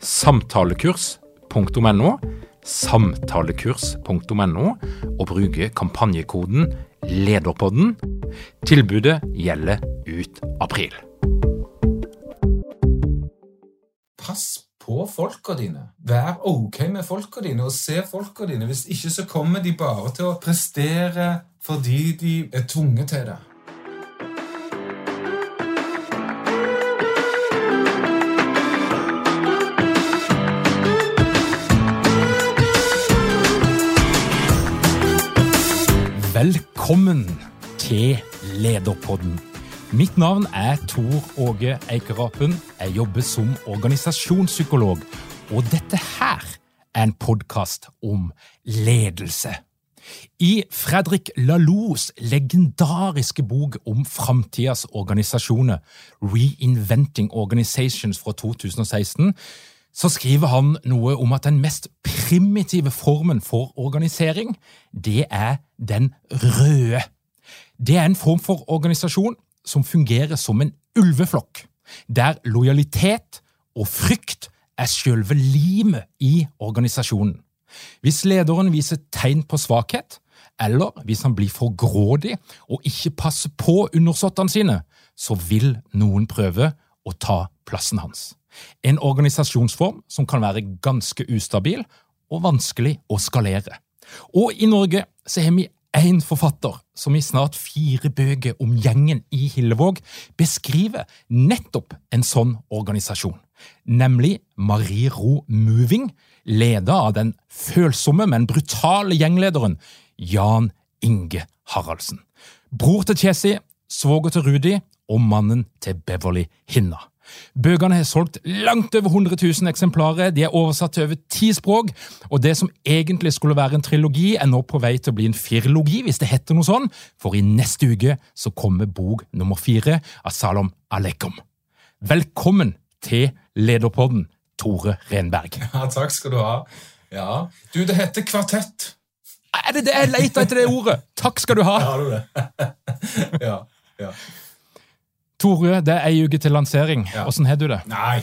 samtalekurs.no, samtalekurs.no, og bruke kampanjekoden LEDERPODDEN. Tilbudet gjelder ut april. Pass på folka dine. Vær ok med folka dine, og se folka dine. Hvis ikke så kommer de bare til å prestere fordi de er tvunget til det. Velkommen til Lederpodden. Mitt navn er Tor Åge Eikerapen. Jeg jobber som organisasjonspsykolog, og dette her er en podkast om ledelse. I Fredrik Laloux legendariske bok om framtidas organisasjoner, Reinventing Organizations fra 2016, så skriver han noe om at den mest primitive formen for organisering, det er den røde. Det er en form for organisasjon som fungerer som en ulveflokk, der lojalitet og frykt er selve limet i organisasjonen. Hvis lederen viser tegn på svakhet, eller hvis han blir for grådig og ikke passer på undersåttene sine, så vil noen prøve å ta plassen hans. En organisasjonsform som kan være ganske ustabil og vanskelig å skalere. Og i Norge så har vi én forfatter som i snart fire bøker om gjengen i Hillevåg beskriver nettopp en sånn organisasjon, nemlig Marie Ro Moving, leder av den følsomme, men brutale gjenglederen Jan Inge Haraldsen. Bror til Chesi, svoger til Rudi og mannen til Beverly Hinna. Bøkene har solgt langt over 100 000 eksemplarer, de er oversatt til over ti språk, og det som egentlig skulle være en trilogi, er nå på vei til å bli en firlogi, hvis det heter noe sånn, for i neste uke så kommer bok nummer fire av Salom Aleikum. Velkommen til Lederpodden, Tore Renberg. Ja, takk skal du ha. Ja. Du, det heter kvartett. Er det det jeg leter etter det ordet? Takk skal du ha. Ja, du det? ja. ja. Tore, det er ei uke til lansering. Ja. Åssen har du det? Nei.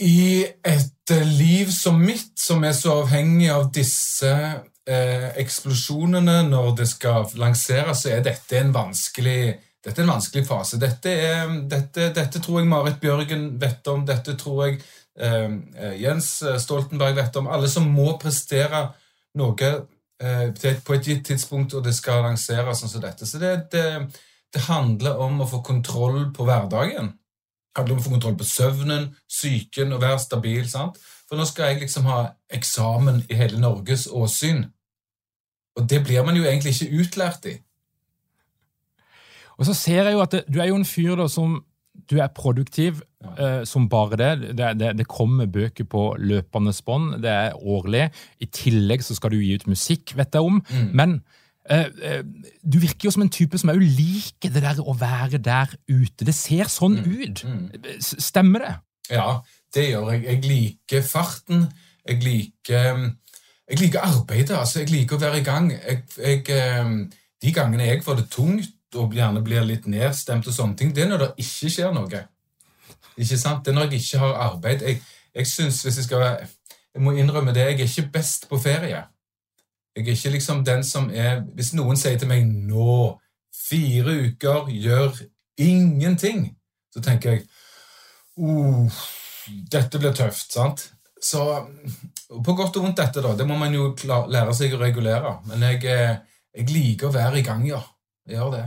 I et eh, liv som mitt, som er så avhengig av disse eh, eksplosjonene når det skal lanseres, så er dette en vanskelig, dette en vanskelig fase. Dette, er, dette, dette tror jeg Marit Bjørgen vet om. Dette tror jeg eh, Jens Stoltenberg vet om. Alle som må prestere noe eh, på et gitt tidspunkt, og det skal lanseres sånn som dette. Så det, det, det handler om å få kontroll på hverdagen. Det handler om å få kontroll på søvnen, psyken og være stabil. sant? For nå skal jeg liksom ha eksamen i hele Norges åsyn. Og det blir man jo egentlig ikke utlært i. Og så ser jeg jo at det, du er jo en fyr da som du er produktiv eh, som bare det. Det, det. det, kommer bøker på løpende bånd. Det er årlig. I tillegg så skal du gi ut musikk, vet jeg om. Mm. Men du virker jo som en type som òg liker det der å være der ute. Det ser sånn ut. S- Stemmer det? Ja, det gjør jeg. Jeg liker farten. Jeg liker, jeg liker arbeidet. altså. Jeg liker å være i gang. Jeg, jeg, eh, de gangene jeg får det tungt og gjerne blir litt nedstemt, og sånne ting, det er når det ikke skjer noe. Ikke sant? Det er når jeg ikke har arbeid. Jeg, jeg synes, hvis jeg skal være, jeg må innrømme det, jeg er ikke best på ferie. Jeg er ikke liksom den som er Hvis noen sier til meg nå, fire uker, gjør ingenting, så tenker jeg oh, dette blir tøft, sant? Så på godt og vondt dette, da. Det må man jo lære seg å regulere. Men jeg, eh, jeg liker å være i gang, ja. Jeg gjør det.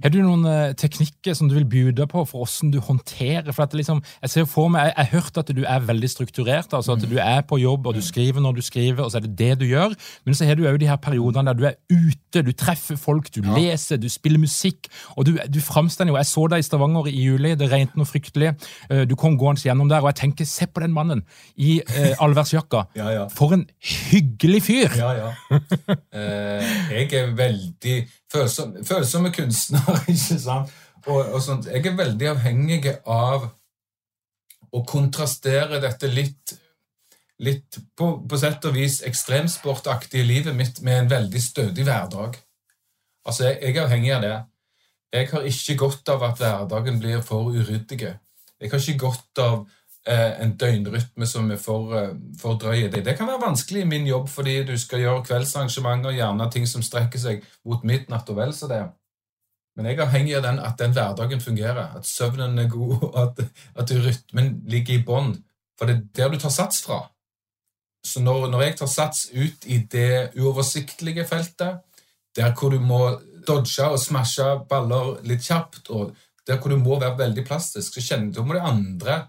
Har du noen uh, teknikker som du vil bjude på for hvordan du håndterer for at liksom, Jeg ser for meg, jeg, har hørt at du er veldig strukturert, altså at du er på jobb og du skriver når du skriver, og så er det det du gjør. Men så har du òg de her periodene der du er ute, du treffer folk, du ja. leser, du spiller musikk. og Du, du jo Jeg så deg i Stavanger i juli, det regnet noe fryktelig. Uh, du kom gående gjennom der, og jeg tenker se på den mannen i uh, allværsjakka. ja, ja. For en hyggelig fyr! Ja, ja. jeg er veldig følsom, følsomme kunstnere, ikke sant? Og, og sånt. Jeg er veldig avhengig av å kontrastere dette litt litt på, på sett og vis ekstremsportaktige livet mitt med en veldig stødig hverdag. Altså, jeg, jeg, er avhengig av det. Jeg har ikke godt av at hverdagen blir for uryddig. Jeg har ikke godt av en døgnrytme som er for, eh, for drøy. Det, det kan være vanskelig i min jobb fordi du skal gjøre kveldsarrangementer, gjerne ting som strekker seg mot midnatt og vel så det. Men jeg er avhengig av den, at den hverdagen fungerer, at søvnen er god, og at, at rytmen ligger i bånn. For det er der du tar sats fra. Så når, når, jeg tar sats ut i det uoversiktlige feltet, der hvor du må dodge og smashe baller litt kjapt, og der hvor du må være veldig plastisk, så kjenner, da må de andre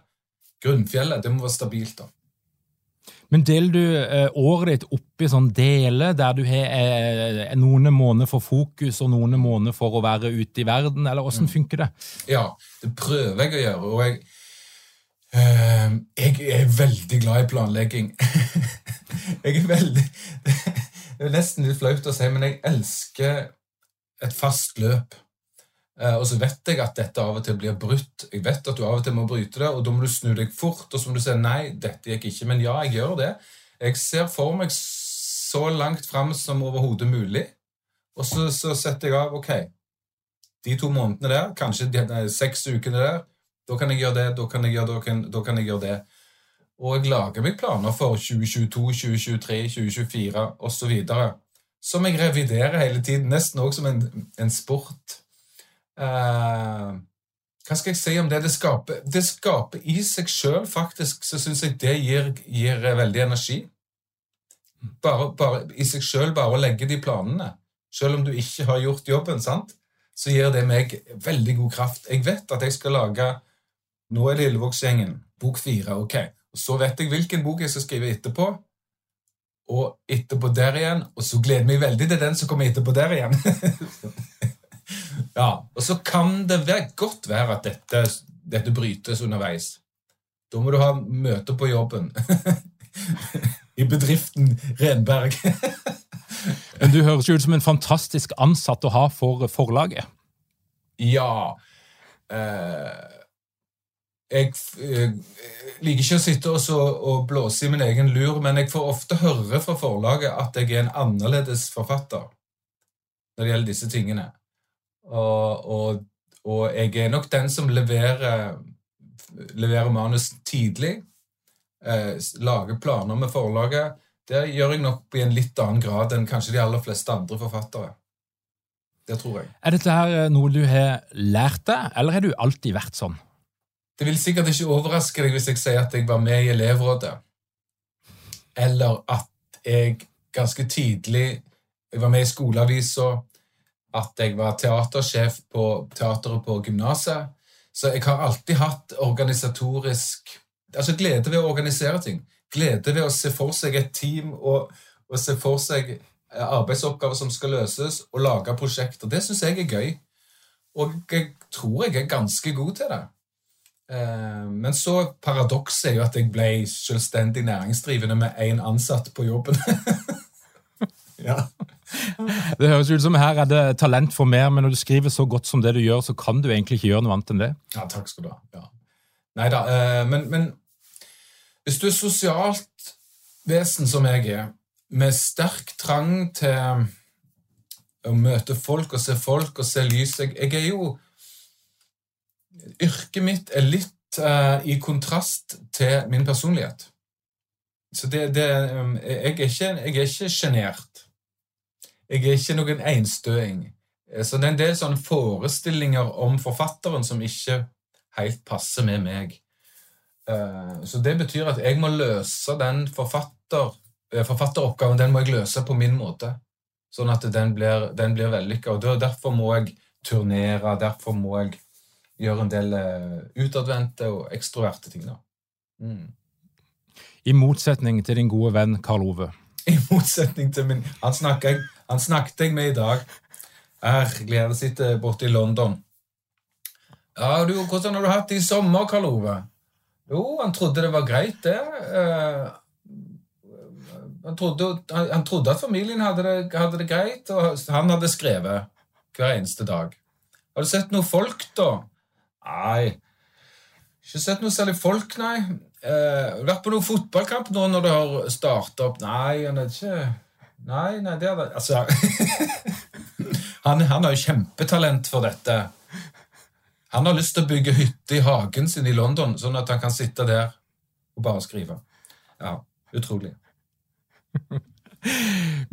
grunnfjellet det må være stabilt. da. Men deler du eh, året ditt opp i sånn deler, der du har eh, noen måneder for fokus og noen måneder for å være ute i verden, eller åssen mm. funker det? Ja, det prøver jeg å gjøre. og jeg, eh, jeg er veldig glad i planlegging. jeg er veldig Det er nesten litt flaut å si, men jeg elsker et fast løp. Eh, og så vet jeg at dette av og til blir brutt. Jeg vet at du av og til må bryte det, og da må du snu deg fort. Og så må du si nei, dette gikk ikke. Men ja, jeg gjør det. Jeg ser for meg så langt fram som overhodet mulig. Og så, så, setter jeg av ok, de to månedene der, kanskje de, nei, seks ukene der, da kan jeg gjøre det, da kan jeg gjøre, da kan, da kan jeg gjøre det. Og jeg lager meg planer for 2022, 2023, 2024 osv. Som jeg reviderer hele tiden, nesten også som en, en sport. Uh, hva skal jeg si om det? Det skaper, det skaper i seg sjøl, faktisk, så syns jeg det gir, gir, veldig energi. Bare, bare I seg sjøl, bare å legge de planene, selv om du ikke har gjort jobben, sant? så gir det meg veldig god kraft. Jeg vet at jeg skal lage Nå er det Lillevågsgjengen, bok fire. ok. Og Så vet jeg hvilken bok jeg skal skrive etterpå, og etterpå der igjen. Og så gleder jeg meg veldig til den som kommer etterpå der igjen. Ja, Og så kan det være, godt være at dette, dette brytes underveis. Da må du ha møte på jobben. I bedriften Renberg. Men Du høres jo ut som en fantastisk ansatt å ha for forlaget. Ja. Eh, jeg, jeg, eh, liker ikke å sitte og, og blåse i min egen lur, men jeg får ofte høre fra forlaget at jeg er en annerledes forfatter når det gjelder disse tingene. Og, og, og, jeg er nok den som leverer, leverer manus tidlig. Eh, lager planer med forlaget. Det gjør jeg nok i en litt annen grad enn kanskje de aller fleste andre forfattere. Det tror jeg. Er dette her eh, noe du har lært deg, eller har du alltid vært sånn? Det vil sikkert ikke overraske deg hvis jeg sier at jeg var med i elevrådet. Eller at jeg ganske tidlig jeg var med i skoleavisa at jeg var teatersjef på teateret på gymnaset. Så jeg har alltid hatt organisatorisk Altså glede ved å organisere ting. Glede ved å se for seg et team og, og se for seg eh, arbeidsoppgaver som skal løses, og lage prosjekter. Det syns jeg er gøy. Og jeg tror jeg er ganske god til det. Eh, men så paradokset er jo at jeg ble selvstendig næringsdrivende med én ansatt på jobben. Det høres ut som her er det talent for mer, men når du skriver så godt som det du gjør, så kan du egentlig ikke gjøre noe annet enn det. Ja, takk skal du ha. Ja. Nei da, eh, men, men, hvis du er sosialt vesen som jeg er, med sterk trang til å møte folk og se folk og se lys Jeg, jeg er jo Yrket mitt er litt uh, i kontrast til min personlighet. Så det, det um, Jeg er ikke sjenert. Jeg er ikke noen einstøing. Eh, så det er en del sånne forestillinger om forfatteren som ikke helt passer med meg. Eh, så det betyr at jeg må løse den forfatter, eh, forfatteroppgaven den må jeg løse på min måte. sånn at den blir, den blir vellykka. Og derfor må jeg turnere, derfor må jeg gjøre en del utadvendte og ekstroverte ting. da. Mm. I motsetning til din gode venn Karl Ove. I motsetning til min Han snakker jeg, han snakket jeg med i dag. Ergerlig, han sitter borte i London. Ja, du, Hvordan har du hatt det i sommer, Karl Ove? Jo, han trodde det var greit, det. Uh, han, trodde, han, trodde at familien hadde det, hadde det greit, og han hadde skrevet hver eneste dag. Har du sett noe folk, da? Nei. Ikke sett noe særlig folk, nei. Eh, vært på noen fotballkamp nå når det har starta opp? Nei, han er ikke Nei, nei, det hadde Altså han, han har jo kjempetalent for dette. Han har lyst til å bygge hytte i hagen sin i London, sånn at han kan sitte der og bare skrive. Ja, utrolig.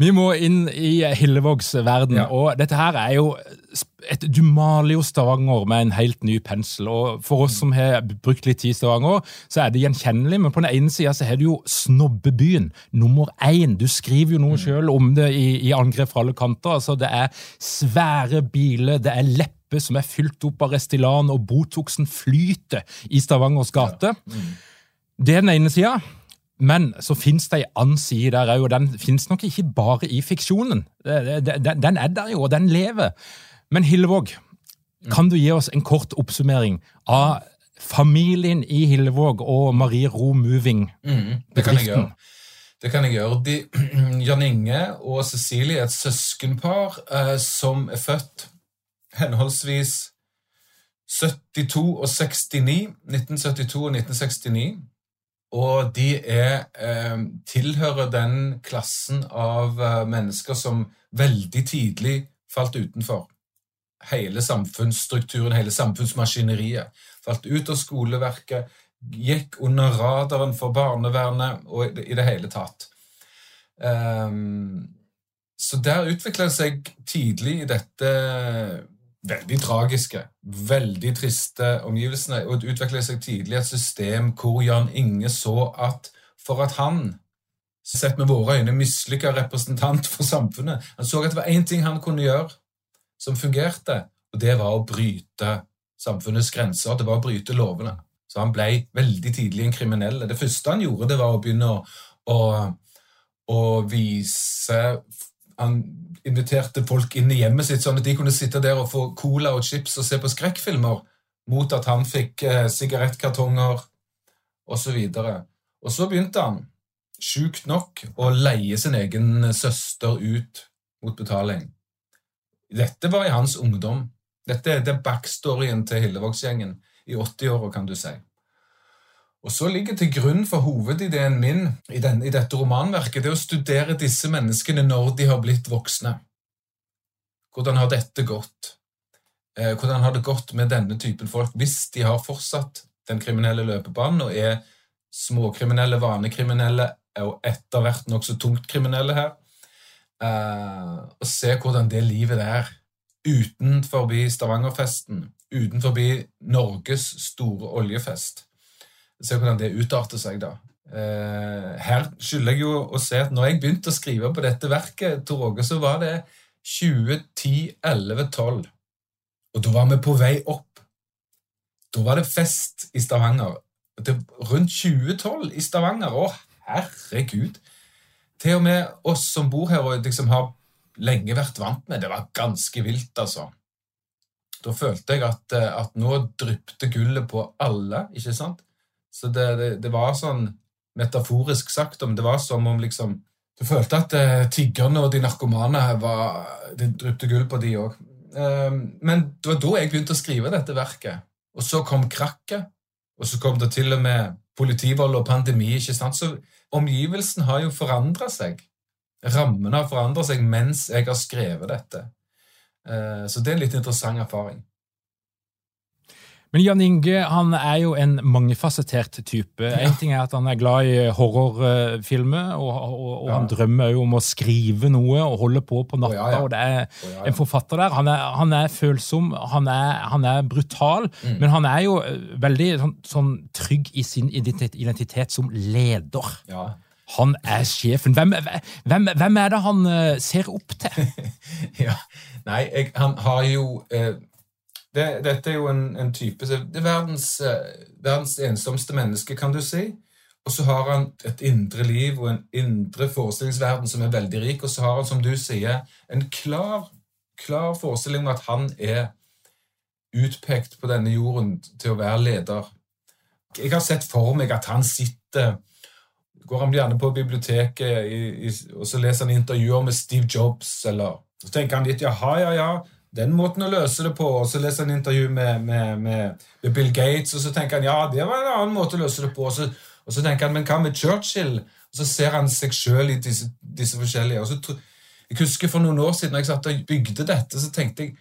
Vi må inn i Hillevågs verden, Ja. og dette her er jo et, Du maler jo Stavanger med en helt ny pensel, og for oss som har brukt litt tid i Stavanger, så er det gjenkjennelig, men på den ene sida så har du jo snobbebyen nummer én. Du skriver jo noe sjøl om det i, i Angrep fra alle kanter. altså Det er svære biler, det er lepper som er fylt opp av Restylane, og Botoxen flyter i Stavangers gate. Det er den ene sida. Men så fins det ei annen side der òg, og den fins nok ikke bare i fiksjonen. Den er der jo, og den lever. Men Hillevåg, kan du gi oss en kort oppsummering av familien i Hillevåg og Marie Ro Moving? Mm, det kan jeg gjøre. Det kan jeg gjøre. De, Jan Inge og Cecilie er et søskenpar eh, som er født henholdsvis 72 og 69. 1972 og 1969. Og de er, eh, tilhører den klassen av eh, mennesker som veldig tidlig falt utenfor. Hele samfunnsstrukturen, hele samfunnsmaskineriet. Falt ut av skoleverket, gikk under radaren for barnevernet og i det, hele tatt. Ehm, så der utvikla seg tidlig i dette veldig tragiske, veldig triste omgivelsene, og det utvikla seg tidlig et system hvor Jan Inge så at for at han, sett med våre øyne, mislykka representant for samfunnet Han så at det var én ting han kunne gjøre som fungerte, og det var å bryte samfunnets grenser. Det var å bryte lovene. Så han ble veldig tidlig en kriminell. Det første han gjorde, det var å begynne å, å, å vise Han inviterte folk inn i hjemmet sitt, sånn at de kunne sitte der og få cola og chips og se på skrekkfilmer, mot at han fikk eh, sigarettkartonger osv. Og, og så begynte han, sjukt nok, å leie sin egen søster ut mot betaling. Dette var i hans ungdom. Dette er det backstoryen til Hillevågsgjengen i 80-åra, kan du si. Og så ligger til grunn for hovedideen min i, den, i dette romanverket det å studere disse menneskene når de har blitt voksne. Hvordan har dette gått? Eh, hvordan har det gått med denne typen folk hvis de har fortsatt den kriminelle løpebanen og er småkriminelle, vanekriminelle og etter hvert nokså tungt kriminelle her? Eh, og se hvordan det livet er utenfor Stavangerfesten, utenfor Norges store oljefest. Se hvordan det utarter seg, da. Eh, her skylder jeg jo å se at når jeg begynte å skrive på dette verket, Tor Åge, så var det 2010, 11, 12. Og da var vi på vei opp. Da var det fest i Stavanger. Det, rundt 2012 i Stavanger. Å, herregud! Til og med oss som bor her og liksom har lenge vært vant med det, var ganske vilt, altså. Da følte jeg at, eh, at nå drypte gullet på alle, ikke sant? Så det, det, det var sånn metaforisk sagt, om det var som om liksom Du følte at eh, tiggerne og de narkomane var Det dryppet gull på de òg. men det var da jeg begynte å skrive dette verket. Og så kom krakket, og så kom det til og med politivold og pandemi. ikke sant? Så omgivelsen har jo forandra seg. Rammene har forandra seg mens jeg har skrevet dette. Eh, Så det er en litt interessant erfaring. Men Jan Inge han er jo en mangefasettert type. En ting er at han er glad i horrorfilmer, og, og, og han drømmer jo om å skrive noe og holde på på natta. Oh, ja, ja. og det er oh, ja, ja. en forfatter der. Han er, han er følsom, han er, han er brutal, Mm. men han er jo eh, veldig sånn, sånn trygg i sin identitet, som leder. Ja. Han er sjefen. Hvem, hvem, hvem er det han uh, ser opp til? ja, Nei, jeg, han har jo uh, det, Dette er jo en, en type Det er verdens, uh, verdens ensomste menneske, kan du si. Og så har han et indre liv og en indre forestillingsverden som er veldig rik. Og så har han, som du sier, en klar, klar forestilling om at han er utpekt på denne jorden til å være leder. Jeg har sett for meg at han sitter Går han gjerne på biblioteket i, i, og så leser han intervjuer med Steve Jobs, eller Så tenker han litt jaha, ja, ja, den måten å løse det på. Og så leser han intervju med, med, med, Bill Gates, og så tenker han ja, det var en annen måte å løse det på. Og så, og så tenker han men hva med Churchill? Og så ser han seg sjøl i disse, disse, forskjellige. Og så, jeg husker For noen år siden da jeg satt og bygde dette, så tenkte jeg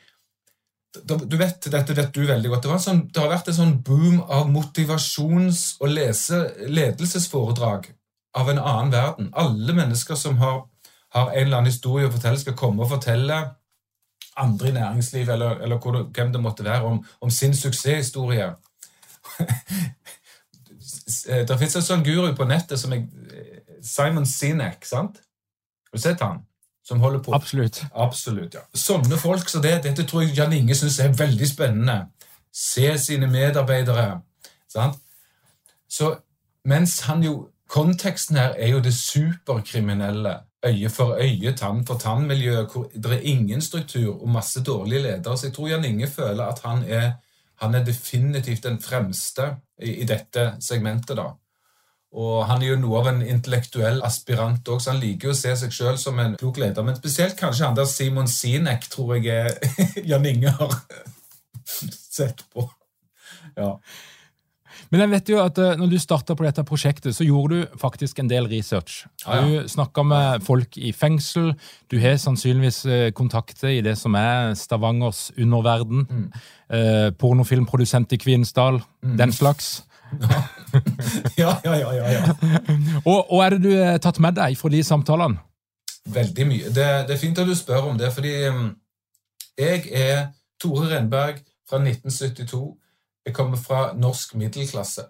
du vet, Dette vet du veldig godt. Det, sånn, det har vært en sånn boom av motivasjons- og lese, ledelsesforedrag av en annen verden. Alle mennesker som har, har, en eller annen historie å fortelle, skal komme og fortelle andre i næringslivet eller, eller det, hvem det måtte være, om, om sin suksesshistorie. det fins en sånn guru på nettet som jeg Simon Sinek, sant? Har du sett han? Som holder på. Absolutt. Absolutt, ja. Sånne folk som det, dette tror jeg Jan Inge syns er veldig spennende. Se sine medarbeidere. sant? Så mens han jo Konteksten her er jo det superkriminelle. Øye for øye, tann for tann-miljøet, hvor det er ingen struktur og masse dårlige ledere. Så jeg tror Jan Inge føler at han er, han er definitivt den fremste i, i, dette segmentet. da. Og han er jo noe av en intellektuell aspirant òg, så han liker jo å se seg sjøl som en klok leder. Men spesielt kanskje han der Simon Sinek tror jeg er Jan Inge har sett på. Ja. Men jeg vet jo at uh, når du starta på dette prosjektet, så gjorde du faktisk en del research. Ja, ja. Du snakka med folk i fengsel. Du har sannsynligvis uh, kontakter i det som er Stavangers underverden. Mm. Uh, pornofilmprodusent i Kvinesdal. Mm. Den slags. Ja, ja, ja. ja, ja. og, og er det du har tatt med deg fra de samtalene? Veldig mye. Det, det, er fint at du spør om det, fordi um, jeg er Tore Renberg fra 1972. Jeg kommer fra norsk middelklasse.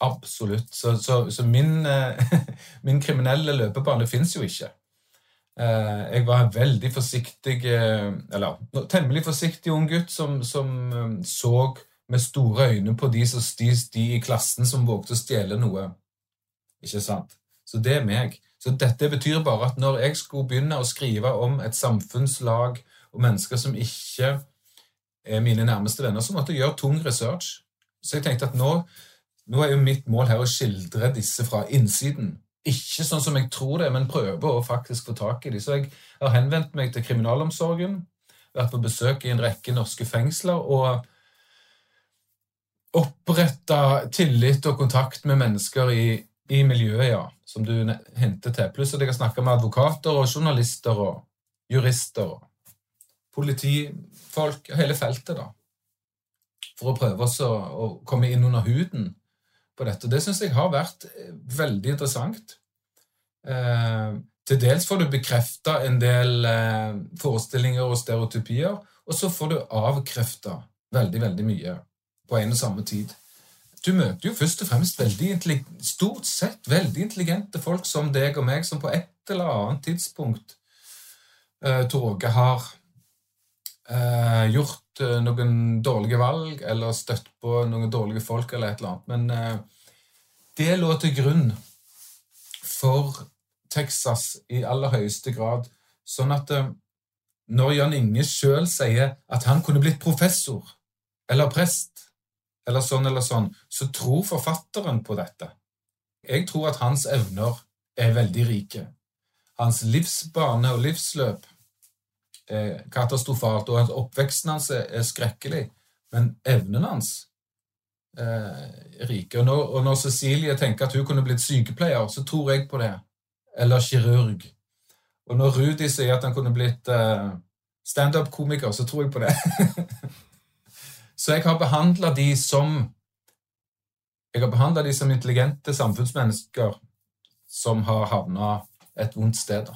Absolutt. Så, så, så min, eh, min, kriminelle løpebane fins jo ikke. Eh, jeg var en veldig forsiktig eh, Eller temmelig forsiktig ung gutt som, som så med store øyne på de, som, de, de i klassen som vågte å stjele noe. Ikke sant? Så det er meg. Så dette betyr bare at når jeg skulle begynne å skrive om et samfunnslag og mennesker som ikke mine nærmeste venner, som måtte gjøre tung research. Så jeg tenkte at nå, nå er jo mitt mål her å skildre disse fra innsiden. Ikke sånn som jeg tror det, men prøve å faktisk få tak i dem. Så jeg har henvendt meg til kriminalomsorgen, vært på besøk i en rekke norske fengsler og oppretta tillit og kontakt med mennesker i, i miljøet, ja, som du henter til. Pluss at jeg har snakka med advokater og journalister og jurister og politifolk, hele feltet, da. For å prøve også å komme inn under huden på dette. Det syns jeg har vært eh, veldig interessant. Eh, til dels får du bekrefta en del eh, forestillinger og stereotypier, og så får du avkrefta veldig, veldig mye på en og samme tid. Du møter jo først og fremst veldig stort sett veldig intelligente folk som deg og meg, som på et eller annet tidspunkt eh, Torge har eh, gjort eh, noen dårlige valg eller støtt på noen dårlige folk eller et eller annet. Men eh, det lå til grunn for Texas i aller høyeste grad. Sånn at eh, når Jan Inge sjøl sier at han kunne blitt professor eller prest eller sånn eller sånn, så tror forfatteren på dette. Jeg tror at hans evner er veldig rike. Hans livsbane og livsløp katastrofalt, og at oppveksten hans er skrekkelig. Men evnen hans eh, er rike. Og når, og når, Cecilie tenker at hun kunne blitt sykepleier, så tror jeg på det. Eller kirurg. Og når Rudi sier at han kunne blitt eh, standup-komiker, så tror jeg på det. så jeg har behandla de som jeg har behandla de som intelligente samfunnsmennesker som har havna et vondt sted. da.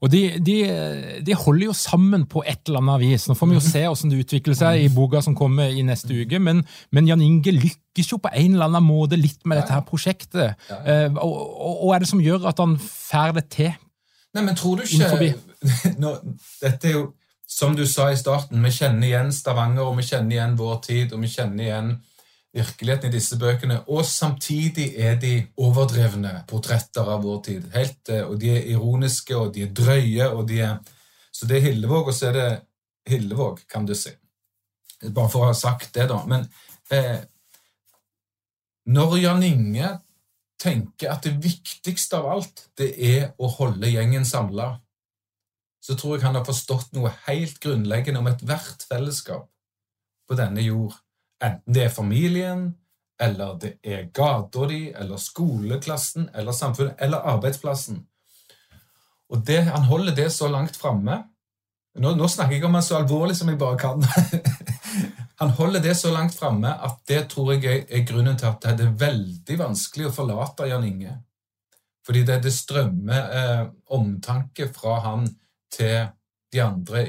Og de, de, de, holder jo sammen på et eller annet vis. Nå får vi jo se hvordan det utvikler seg i boka som kommer i neste uke, men, men Jan Inge lykkes jo på en eller annen måte litt med dette her prosjektet. Uh, og, og, og er det som gjør at han får det til? Nei, men tror du ikke nå, Dette er jo, som du sa i starten, vi kjenner igjen Stavanger, og vi kjenner igjen vår tid, og vi kjenner igjen virkeligheten i disse bøkene, og samtidig er de overdrevne portretter av vår tid. Helt, eh, og de er ironiske, og de er drøye, og de er Så det er Hillevåg, og så er det Hillevåg, kan du si. Bare for å ha sagt det, da. Men eh, når Jan Inge tenker at det viktigste av alt, det er å holde gjengen samla, så tror jeg han har forstått noe helt grunnleggende om ethvert fellesskap på denne jord. Enten det er familien, eller det er gata di, eller skoleklassen, eller samfunnet, eller arbeidsplassen. Og det, han holder det så langt framme nå, nå, snakker jeg om han så alvorlig som jeg bare kan. han holder det så langt framme at det tror jeg er grunnen til at det er veldig vanskelig å forlate Jan Inge. Fordi det, det strømmer eh, omtanke fra han til de andre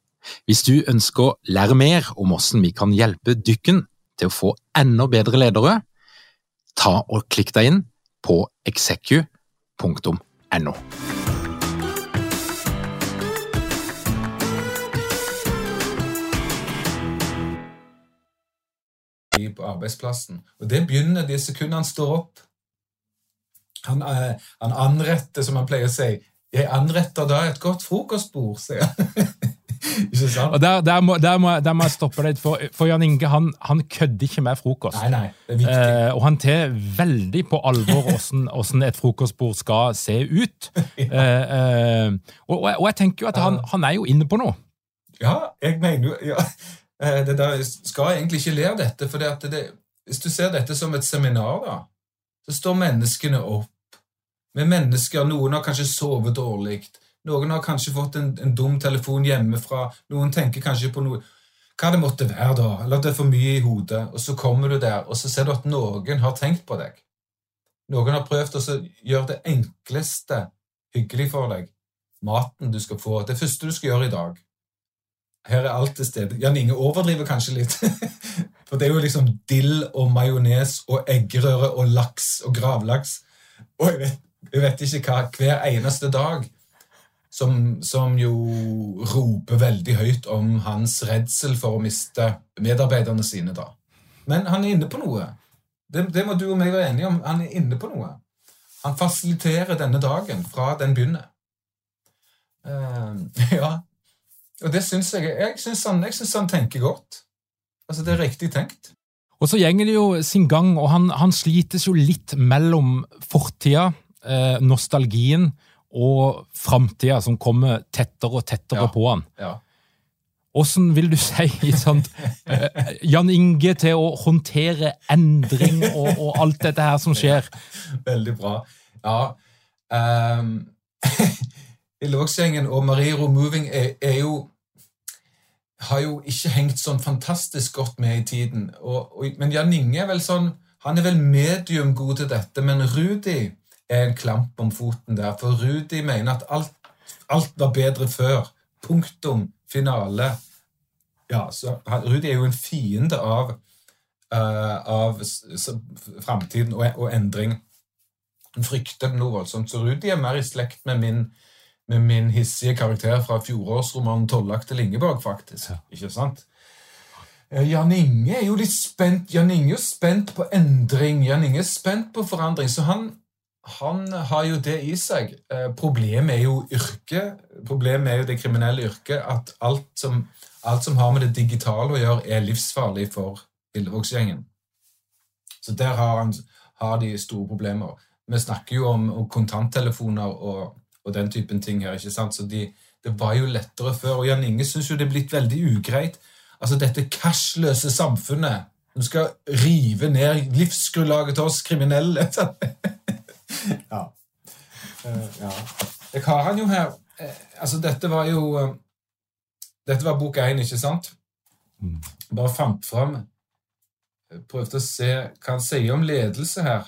Hvis du ønsker å lære mer om hvordan vi kan hjelpe dykken til å få enda bedre ledere, ta og klikk deg inn på execu.no. på arbeidsplassen. Og Det begynner de sekundene han står opp. Han, eh, han anretter, som han pleier å si. Jeg anretter da et godt frokostbord, sier han. Og der, der, må, der, må, der, må, jeg stoppe litt, for, for Jan Inge han, han, kødder ikke med frokost. Nei, nei, det er viktig. Eh, og han tar veldig på alvor hvordan, et frokostbord skal se ut. ja. eh, eh, og, og, jeg tenker jo at han, han, er jo inne på noe. Ja, jeg mener jo ja. Eh, det der skal egentlig ikke le av dette, for det det, hvis du ser dette som et seminar, da, så står menneskene opp. Med mennesker, Noen har kanskje sovet dårlig, noen har kanskje fått en, en dum telefon hjemmefra. Noen tenker kanskje på noe Hva det måtte være, da? Eller at det er for mye i hodet. Og så kommer du der, og så ser du at noen har tenkt på deg. Noen har prøvd å gjøre det enkleste hyggelig for deg. Maten du skal få. Det første du skal gjøre i dag. Her er alt til stede. Jan Inge overdriver kanskje litt. For det er jo liksom dill og majones og eggerøre og laks og gravlaks. Og jeg vet, jeg vet ikke hva hver eneste dag som, som, jo roper veldig høyt om hans redsel for å miste medarbeiderne sine. da. Men han er inne på noe. Det, det, må du og meg være enige om. Han er inne på noe. Han fasiliterer denne dagen fra den begynner. Uh, ja. Og det syns jeg Jeg syns han, han, tenker godt. Altså, Det er riktig tenkt. Og så gjenger det jo sin gang, og han, han slites jo litt mellom fortida, eh, nostalgien, og framtida som kommer tettere og tettere ja. på han. Ja. Vil du si sånt, uh, Jan Inge til å håndtere endring og, og, alt dette her som skjer? Veldig bra. Ja. Um, Lågsgjengen og Marie Moving er, er, jo har jo ikke hengt sånn fantastisk godt med i tiden. Og, og, men Jan Inge er vel sånn Han er vel medium god til dette, men Rudi er en klamp om foten der. For Rudi mener at alt, alt var bedre før. Punktum. Finale. Ja, så Rudi er jo en fiende av, uh, av framtiden og, og, endring. Han frykter noe voldsomt. Så Rudi er mer i slekt med min, med min hissige karakter fra fjorårsromanen 'Tollak til Ingeborg', faktisk. Ikke sant? Eh, Jan Inge er jo litt spent Jan Inge er spent på endring. Jan Inge er spent på forandring. Så han, han har jo det i seg. Eh, problemet er jo yrket. Problemet er jo det kriminelle yrket. At alt som, alt som har med det digitale å gjøre, er livsfarlig for Lillevågsgjengen. Så der har, han, har, de store problemer. Vi snakker jo om, om kontanttelefoner og og den typen ting her. ikke sant? Så de, det var jo lettere før. Og Jan Inge syns jo det er blitt veldig ugreit. Altså dette cashløse samfunnet som skal rive ned livsgrunnlaget til oss kriminelle. ja. Uh, ja. Jeg har han jo her uh, Altså, dette var jo uh, Dette var bok én, ikke sant? Mm. Bare fant fram Prøvde å se hva han sier om ledelse her.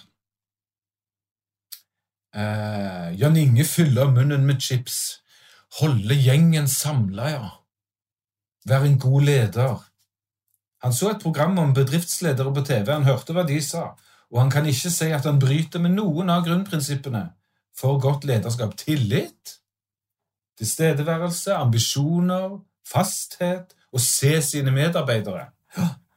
Jan Inge fyller munnen med chips. Holde gjengen samla, ja. Være en god leder. Han så et program om bedriftsledere på TV, han hørte hva de sa, og han kan ikke si at han bryter med noen av grunnprinsippene for godt lederskap. Tillit, tilstedeværelse, ambisjoner, fasthet, å se sine medarbeidere.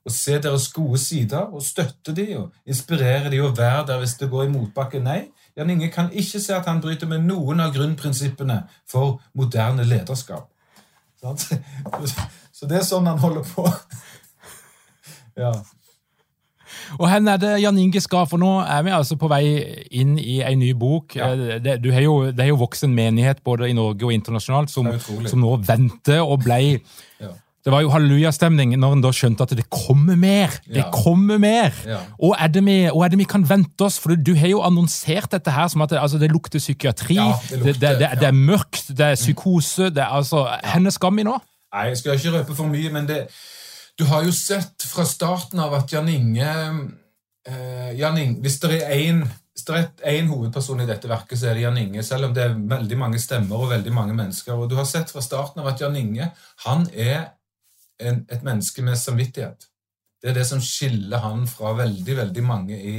Å se deres gode sider og støtte de og inspirere de og være der hvis det går i motbakke. Nei, Jan Inge kan ikke se at han bryter med noen av grunnprinsippene for moderne lederskap. Så det er sånn han holder på. Ja. Og hvor er det Jan Inge skal? For nå er vi altså på vei inn i en ny bok. Ja. Eh, det, er jo, det er jo voksen menighet både i Norge og internasjonalt som, som nå venter og blei ja. Det var jo hallelujastemning når en da skjønte at det kommer mer! Det ja. kommer mer! Ja. Og, er det vi, og er det vi kan vente oss? For du, du har jo annonsert dette her som at det, altså, det lukter psykiatri, ja, det, lukter, det, det, er mørkt, det er psykose det er altså, Hvor skal vi nå? Nei, Jeg skal ikke røpe for mye, men det, du har jo sett fra starten av at Jan Inge, eh, Jan Inge Hvis det er én er hovedperson i dette verket, så er det Jan Inge. Selv om det er veldig mange stemmer og veldig mange mennesker. Og Du har sett fra starten av at Jan Inge han er en, et menneske med samvittighet. Det er det som skiller han fra veldig veldig mange i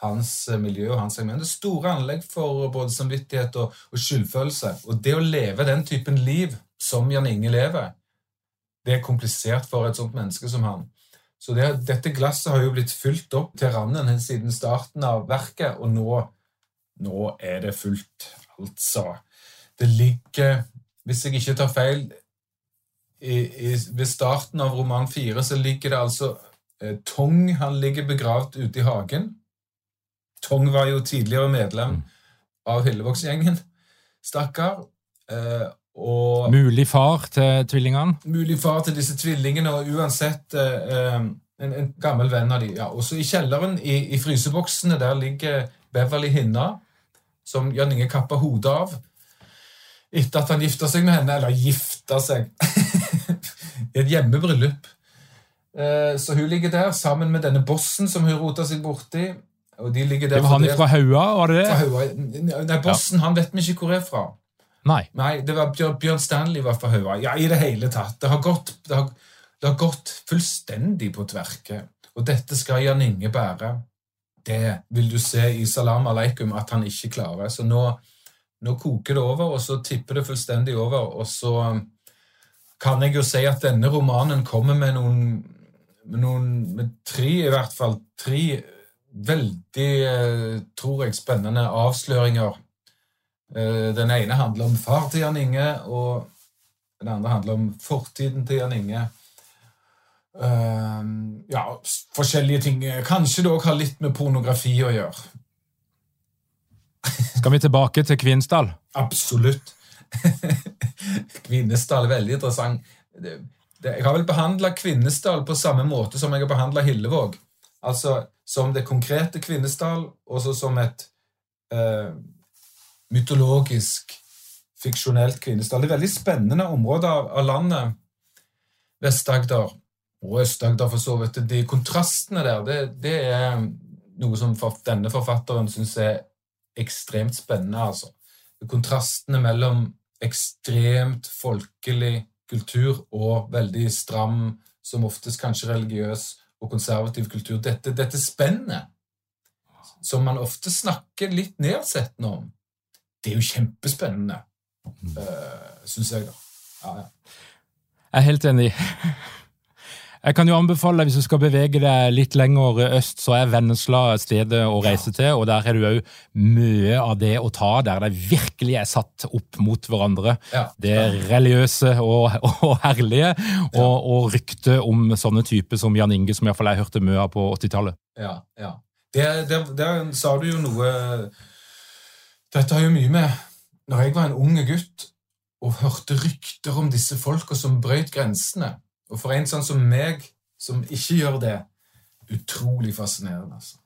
hans eh, miljø og hans segment. Det er store anlegg for både samvittighet og, og skyldfølelse. Og det å leve den typen liv som Jan Inge lever, det er komplisert for et sånt menneske som han. Så det, dette glasset har jo blitt fylt opp til randen siden starten av verket, og nå, nå er det fullt, altså. Det ligger, hvis jeg ikke tar feil i, i, Ved starten av roman fire så ligger det altså eh, Tong han ligger begravd ute i hagen. Tong var jo tidligere medlem av Hillevågsgjengen. Stakkar. Eh, og mulig far til tvillingene? Mulig far til disse tvillingene, og uansett eh, en, en, gammel venn av dem. Ja. Også i kjelleren, i, i, fryseboksene, der ligger Beverly Hinna, som Jan Inge kappa hodet av etter at han gifta seg med henne. Eller gifta seg I et hjemmebryllup. Eh, så hun ligger der sammen med denne bossen som hun rota seg borti. Og de ligger der det var han fra Haua, var det det? Fra Haua. Nei, Bossen ja. han vet vi ikke hvor er fra. Nei. Nei, det var Bjørn Stanley var fra Haua. Ja, i det hele tatt. Det har gått, det har, det har gått fullstendig på tverke. Og dette skal Jan Inge bære. Det vil du se i Salam aleikum at han ikke klarer. Så nå, nå koker det over, og så tipper det fullstendig over. Og så kan jeg jo si at denne romanen kommer med noen, noen med tre, i hvert fall, tre veldig, eh, tror jeg, spennende avsløringer den ene handler om far til Jan Inge, og den andre handler om fortiden til Jan Inge. Eh, ja, forskjellige ting. Kanskje det òg har litt med pornografi å gjøre. Skal vi tilbake til Kvinesdal? Absolutt. Kvinesdal er veldig interessant. Jeg har vel behandla Kvinesdal på samme måte som jeg har behandla Hillevåg. Altså som det konkrete Kvinesdal, og så som et uh, mytologisk, fiksjonelt kvinnestall. Det er veldig spennende områder av, landet. Vest-Agder og Øst-Agder, for så vidt. De kontrastene der, det, det er noe som for, denne forfatteren syns er ekstremt spennende. altså. Kontrastene mellom ekstremt folkelig kultur og veldig stram, som oftest kanskje religiøs og konservativ kultur. Dette, dette spennet som man ofte snakker litt nedsettende om, det er jo kjempespennende, uh, eh, syns jeg, da. Ja, ja. Jeg er helt enig. Jeg kan jo anbefale deg, Hvis du skal bevege deg litt lenger øst, så er Vennesla stedet å reise til. og Der har du òg mye av det å ta, der det virkelig er satt opp mot hverandre. Ja. Det religiøse og, og herlige, og, ja. og ryktet om sånne typer som Jan Inge, som iallfall jeg hørte mye av på 80-tallet. Ja, ja. Der, der, der sa du jo noe dette har jo mye med, når jeg var en unge gutt og hørte rykter om disse folka som brøt grensene Og for en sånn som meg, som ikke gjør det, utrolig fascinerende. altså.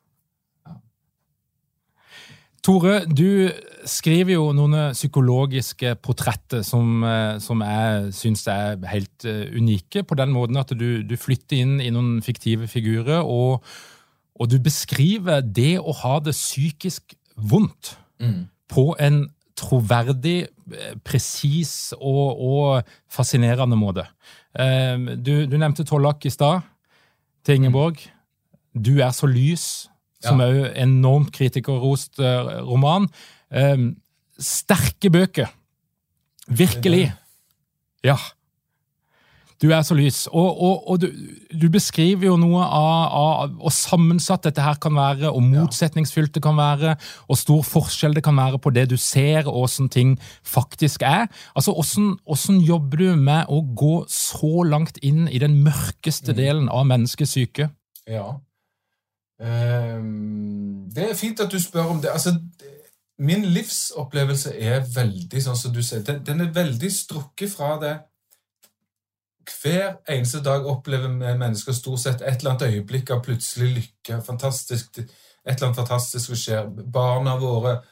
Tore, du skriver jo noen psykologiske portretter som, eh, som jeg syns er helt eh, unike, på den måten at du, du flytter inn i noen fiktive figurer, og, og, du beskriver det å ha det psykisk vondt mm. På en troverdig, eh, presis og, og, fascinerende måte. Du, du nevnte Tollak i stad, til Ingeborg. Du er så lys som er jo enormt kritikerrost uh, roman. Um, sterke bøker. Virkelig. Ja. Du er så lys. Og, og, og du, du, beskriver jo noe av, av hvor sammensatt dette her kan være, og motsetningsfylt det kan være, og stor forskjell det kan være på det du ser, og åssen ting faktisk er. Altså, Åssen jobber du med å gå så langt inn i den mørkeste mm. delen av menneskets syke? Ja. Um, det er fint at du spør om det. Altså, min livsopplevelse er veldig sånn som du sier, den, den er veldig strukket fra det hver eneste dag opplever mennesker stort sett et eller annet øyeblikk av plutselig lykke. fantastisk, Et eller annet fantastisk skjer. Barna våre,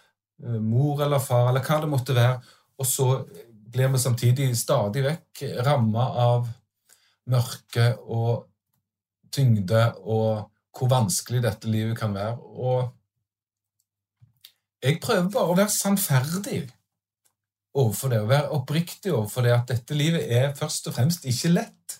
eh, mor eller far, eller hva det måtte være. Og så blir vi samtidig stadig vekk ramma av mørke og tyngde og hvor vanskelig dette livet kan være. Og jeg prøver bare å være sannferdig overfor det, å være oppriktig overfor det at dette livet er først og fremst ikke lett.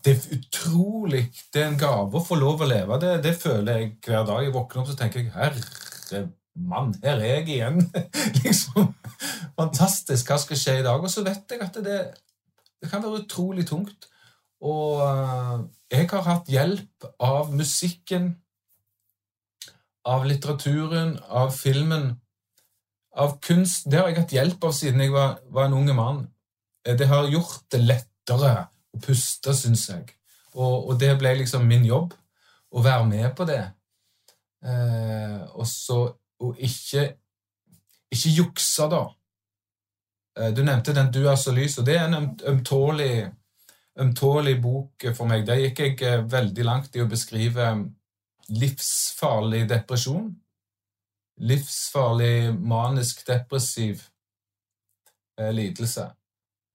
Det er utrolig Det er en gave å få lov å leve. Det, det føler jeg hver dag. Jeg våkner opp så tenker jeg, herre mann, her er jeg igjen. liksom, Fantastisk. Hva skal skje i dag? Og så vet jeg at det, det kan være utrolig tungt. Og eh, jeg har hatt hjelp av musikken, av litteraturen, av filmen, av kunst. Det har jeg hatt hjelp av siden jeg var, var en unge mann. Eh, det har gjort det lettere å puste, syns jeg. Og, og, det ble liksom min jobb, å være med på det. Eh, og så Og ikke, ikke jukse, da. Eh, du nevnte den 'Du er så lys', og det er en ømtålig ømtålig bok for meg. Der gikk jeg eh, veldig langt i å beskrive livsfarlig depresjon. Livsfarlig manisk-depressiv eh, lidelse.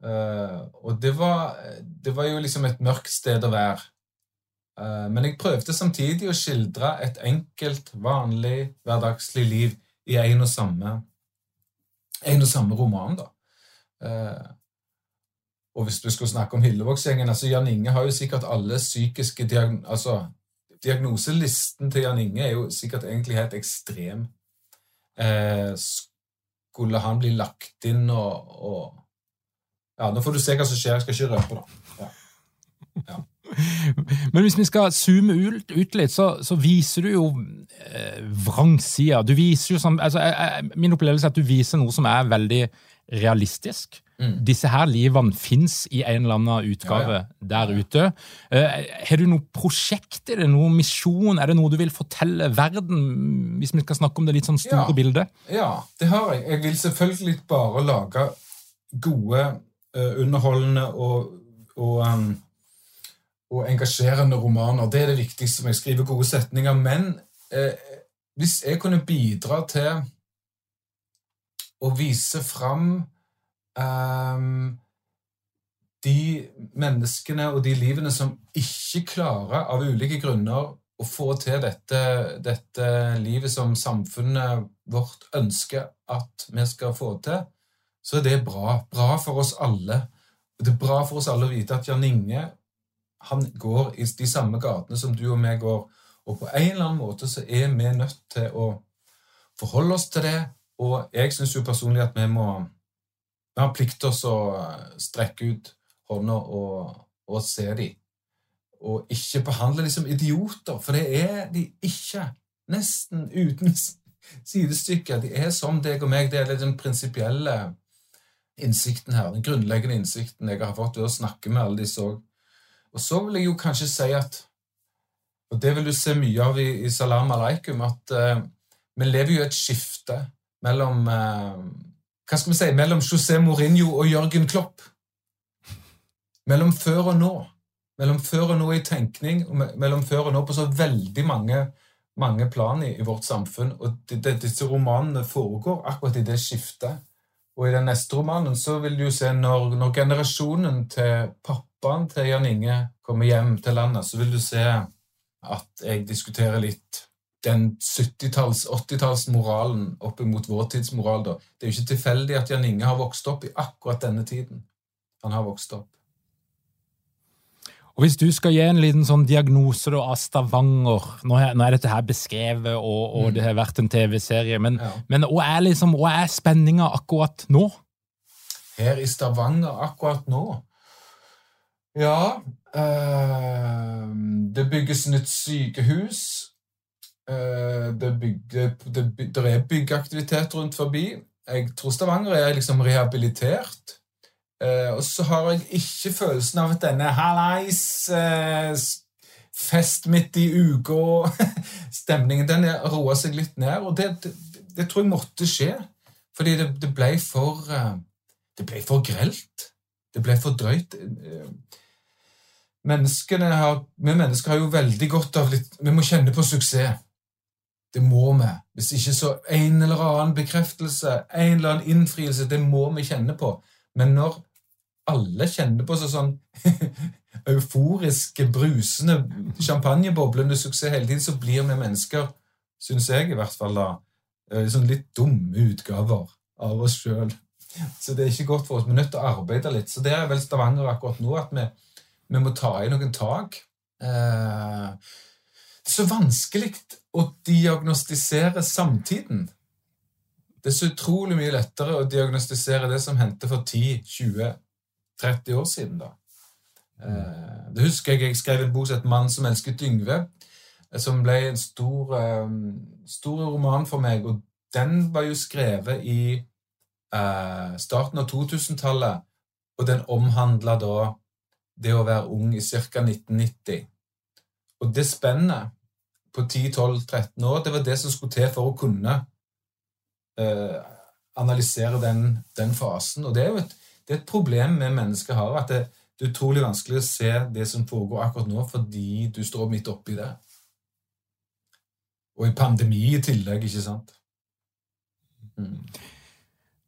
Eh, og det var, det var, jo liksom et mørkt sted å være. Eh, men jeg prøvde samtidig å skildre et enkelt, vanlig, hverdagslig liv i en og samme, en og samme roman. da. Uh, og hvis du skulle snakke om Hillevågsgjengen altså Jan Inge har jo sikkert alle psykiske diagn altså, Diagnoselisten til Jan Inge er jo sikkert egentlig helt ekstrem. Eh, skulle han bli lagt inn og, og, Ja, nå får du se hva som skjer. Jeg skal ikke røpe da. Ja. Ja. Men hvis vi skal zoome ut, ut litt, så, så, viser du jo eh, vrangsida. Du viser jo som, altså, Min opplevelse er at du viser noe som er veldig realistisk. Mm. Disse her livene fins i en eller annen utgave ja, ja. der ute. Uh, har du noe prosjekt Er det, noe misjon? Er det noe du vil fortelle verden, hvis vi skal snakke om det litt sånn store ja. bildet? Ja, det har jeg. Jeg vil selvfølgelig bare lage gode, uh, underholdende og, og, um, og, engasjerende romaner. Det er det viktigste jeg skriver gode setninger. Men eh, hvis jeg kunne bidra til å vise fram um, de menneskene og de livene som ikke klarer av ulike grunner å få til dette, dette livet som samfunnet vårt ønsker at vi skal få til, så er det bra. Bra for oss alle. Det er bra for oss alle å vite at Jan Inge han går i de samme gatene som du og meg går. Og på en eller annen måte så er vi nødt til å forholde oss til det. Og jeg syns jo personlig at vi må vi har plikt til å strekke ut hånda og, og se dem. Og ikke behandle dem som idioter, for det er de ikke. Nesten uten sidestykke. De er som deg og meg. Det er den prinsipielle innsikten her. Den grunnleggende innsikten jeg har fått ved å snakke med alle disse òg. Og så vil jeg jo kanskje si at Og det vil du se mye av i, i Salam aleikum, at uh, vi lever jo i et skifte mellom uh, hva skal vi si, mellom José Mourinho og Jørgen Klopp. Mellom før og nå. Mellom før og nå i tenkning, og mellom før og nå på så veldig mange, mange plan i, i, vårt samfunn. Og det, det, disse romanene foregår akkurat i det skiftet. Og i den neste romanen så vil du se når, når generasjonen til pappaen til Jan Inge kommer hjem til landet, så vil du se at jeg diskuterer litt den 70-talls-, 80-tallsmoralen opp mot vår tids moral. Da. Det er jo ikke tilfeldig at Jan Inge har vokst opp i akkurat denne tiden. Han har vokst opp. Og Hvis du skal gi en liten sånn diagnose da, av Stavanger Nå er, nå er dette her beskrevet, og, og mm. det har vært en TV-serie, men, ja. men hva er, liksom, er spenninga akkurat nå? Her i Stavanger akkurat nå? Ja øh, Det bygges nytt sykehus. Eh, det, det, det er byggeaktivitet rundt forbi. Jeg tror Stavanger er liksom rehabilitert. Eh, og så har jeg ikke følelsen av at denne hallais eh, fest midt i uka-stemningen den roa seg litt ned. Og det, det, det, tror jeg måtte skje, fordi det, det ble for Det ble for grelt. Det ble for drøyt. Menneskene har, vi mennesker har jo veldig godt av litt Vi må kjenne på suksess. Det må vi. Hvis ikke så en eller annen bekreftelse, en eller annen innfrielse, det må vi kjenne på. Men når alle kjenner på seg sånn euforiske, brusende, champagneboblende suksess hele tiden, så blir vi mennesker, syns jeg i hvert fall, da, sånn litt dumme utgaver av oss sjøl. Så det er ikke godt for oss. Vi er nødt til å arbeide litt. Så det er vel Stavanger akkurat nå, at vi, vi må ta i noen tak. Eh, så vanskelig å diagnostisere samtiden. Det er så utrolig mye lettere å diagnostisere det som hendte for 10-20-30 år siden. da. Eh, det husker jeg jeg skrev en bok som het 'Mann som elsket Yngve', eh, som ble en stor, eh, stor roman for meg. og Den var jo skrevet i starten av 2000-tallet, og den omhandla da det å være ung i ca. 1990. Og det spennet på 10-12-13 år, det var det som skulle til for å kunne eh, analysere den, den, fasen. Og det er jo et, er et problem vi mennesker har, at det, det, er utrolig vanskelig å se det som foregår akkurat nå, fordi du står midt oppi det. Og i pandemi i tillegg, ikke sant? Mm.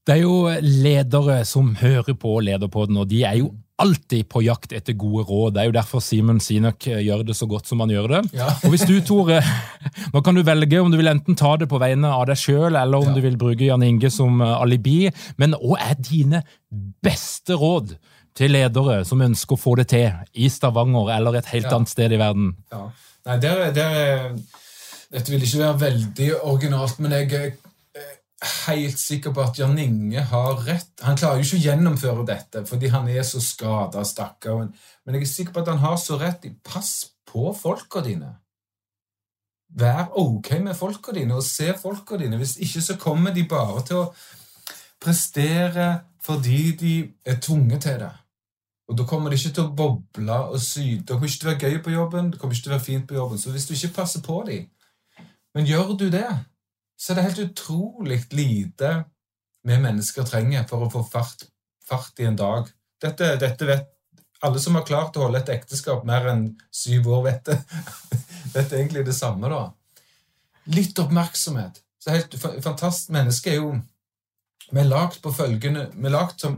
Det er jo ledere som hører på Lederpodden, og de er jo alltid på jakt etter gode råd. Det er jo derfor Simen Sinek eh, gjør det så godt som han gjør det. Ja. og hvis du, Tore, Nå kan du velge om du vil enten ta det på vegne av deg sjøl, eller om ja. du vil bruke Jan Inge som eh, alibi. Men hva er dine beste råd til ledere som ønsker å få det til i Stavanger eller et helt ja. annet sted i verden? Ja. Nei, der, der, Dette vil ikke være veldig originalt, men jeg helt sikker på at Jan Inge har rett. Han klarer jo ikke å gjennomføre dette fordi han er så skada, stakkaren. Men jeg er sikker på at han har så rett. Pass på folka dine. Vær ok med folka dine, og se folka dine. Hvis ikke så kommer de bare til å prestere fordi de er tvunget til det. Og da kommer de ikke til å boble og syde. Det kommer ikke til å være gøy på jobben, det kommer ikke til å være fint på jobben. Så hvis du ikke passer på dem Men gjør du det, så er det helt utrolig lite vi mennesker trenger for å få fart, fart i en dag. Dette, dette, vet alle som har klart å holde et ekteskap mer enn syv år, vet det. vet egentlig det samme, da. Litt oppmerksomhet. Så helt fantastisk menneske er jo Vi er lagd på følgende Vi er lagd som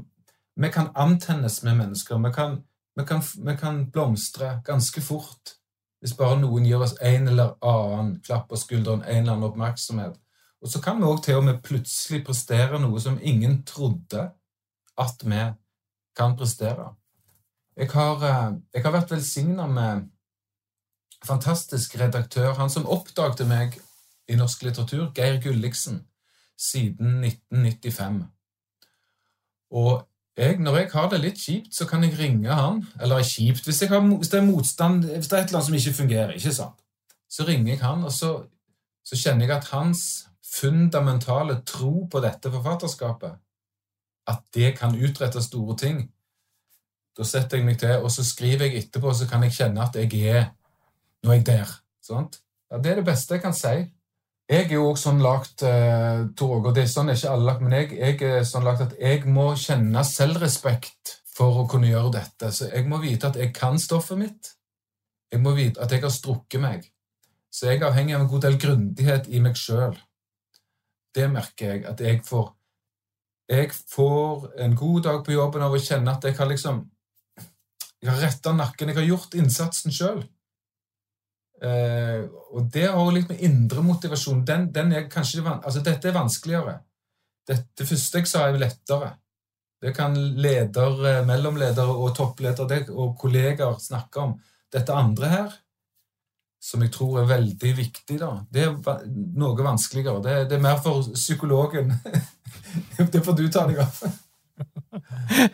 Vi kan antennes med mennesker. Vi kan, vi kan, vi kan blomstre ganske fort hvis bare noen gir oss en eller annen klapp på skulderen, en eller annen oppmerksomhet. Og så kan vi òg til og med plutselig prestere noe som ingen trodde at vi kan prestere. Jeg har, eh, jeg har vært velsigna med fantastisk redaktør, han som oppdagte meg i norsk litteratur, Geir Gulliksen, siden 1995. Og jeg, når jeg har det litt kjipt, så kan jeg ringe han. Eller kjipt hvis, har, hvis, det er motstand, hvis det er et eller annet som ikke fungerer. ikke sant? Så ringer jeg han, og så, så kjenner jeg at hans fundamentale tro på dette forfatterskapet, at det kan utrette store ting, da setter jeg meg til, og så skriver jeg etterpå, så kan jeg kjenne at jeg er Nå er jeg der. Sånt? Ja, det er det beste jeg kan si. Jeg er jo også sånn lagt, uh, Tor og det er sånn ikke alle lagt, men jeg, jeg er sånn lagt at jeg må kjenne selvrespekt for å kunne gjøre dette. Så jeg må vite at jeg kan stoffet mitt. Jeg må vite at jeg har strukket meg. Så jeg er avhengig av en god del grundighet i meg sjøl. Det merker jeg at jeg får. Jeg får en god dag på jobben av å kjenne at jeg har liksom Jeg har retta nakken. Jeg har gjort innsatsen sjøl. Eh, og det har litt med indre motivasjon den, den er kanskje, altså Dette er vanskeligere. Det, første jeg sa, er lettere. Det kan leder, mellomledere og toppledere og kollegaer snakke om. Dette andre her, som jeg tror er veldig viktig, da, det er noe vanskeligere. Det, det er mer for psykologen. det får du ta deg av.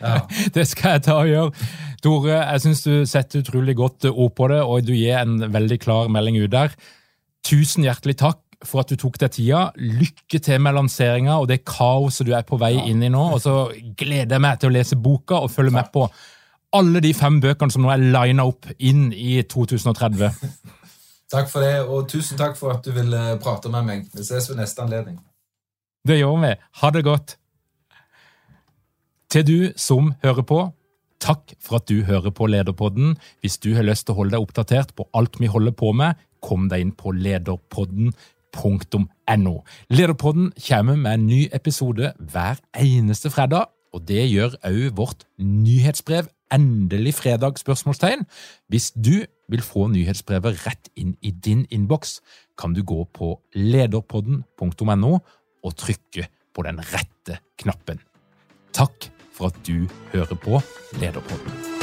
Ja. Det skal jeg ta og gjøre. Tore, jeg syns du setter utrolig godt ord på det, og du gir en veldig klar melding ut der. Tusen hjertelig takk for at du tok deg tida. Lykke til med lanseringa og det kaoset du er på vei inn i nå. Og så gleder jeg meg til å lese boka og følge med på alle de fem bøkene som nå er lina opp inn i 2030. Takk for det, og tusen takk for at du ville prate med meg. Vi ses ved neste anledning. Det gjør vi. Ha det godt. Til du som hører på, Takk for at du hører på Lederpodden. Hvis du har lyst til å holde deg oppdatert på alt vi holder på med, kom deg inn på lederpodden.no. Lederpodden kommer med en ny episode hver eneste fredag, og det gjør òg vårt nyhetsbrev Endelig fredag? spørsmålstegn. Hvis du vil få nyhetsbrevet rett inn i din innboks, kan du gå på lederpodden.no og trykke på den rette knappen. Takk for at du hører på Lederpodden.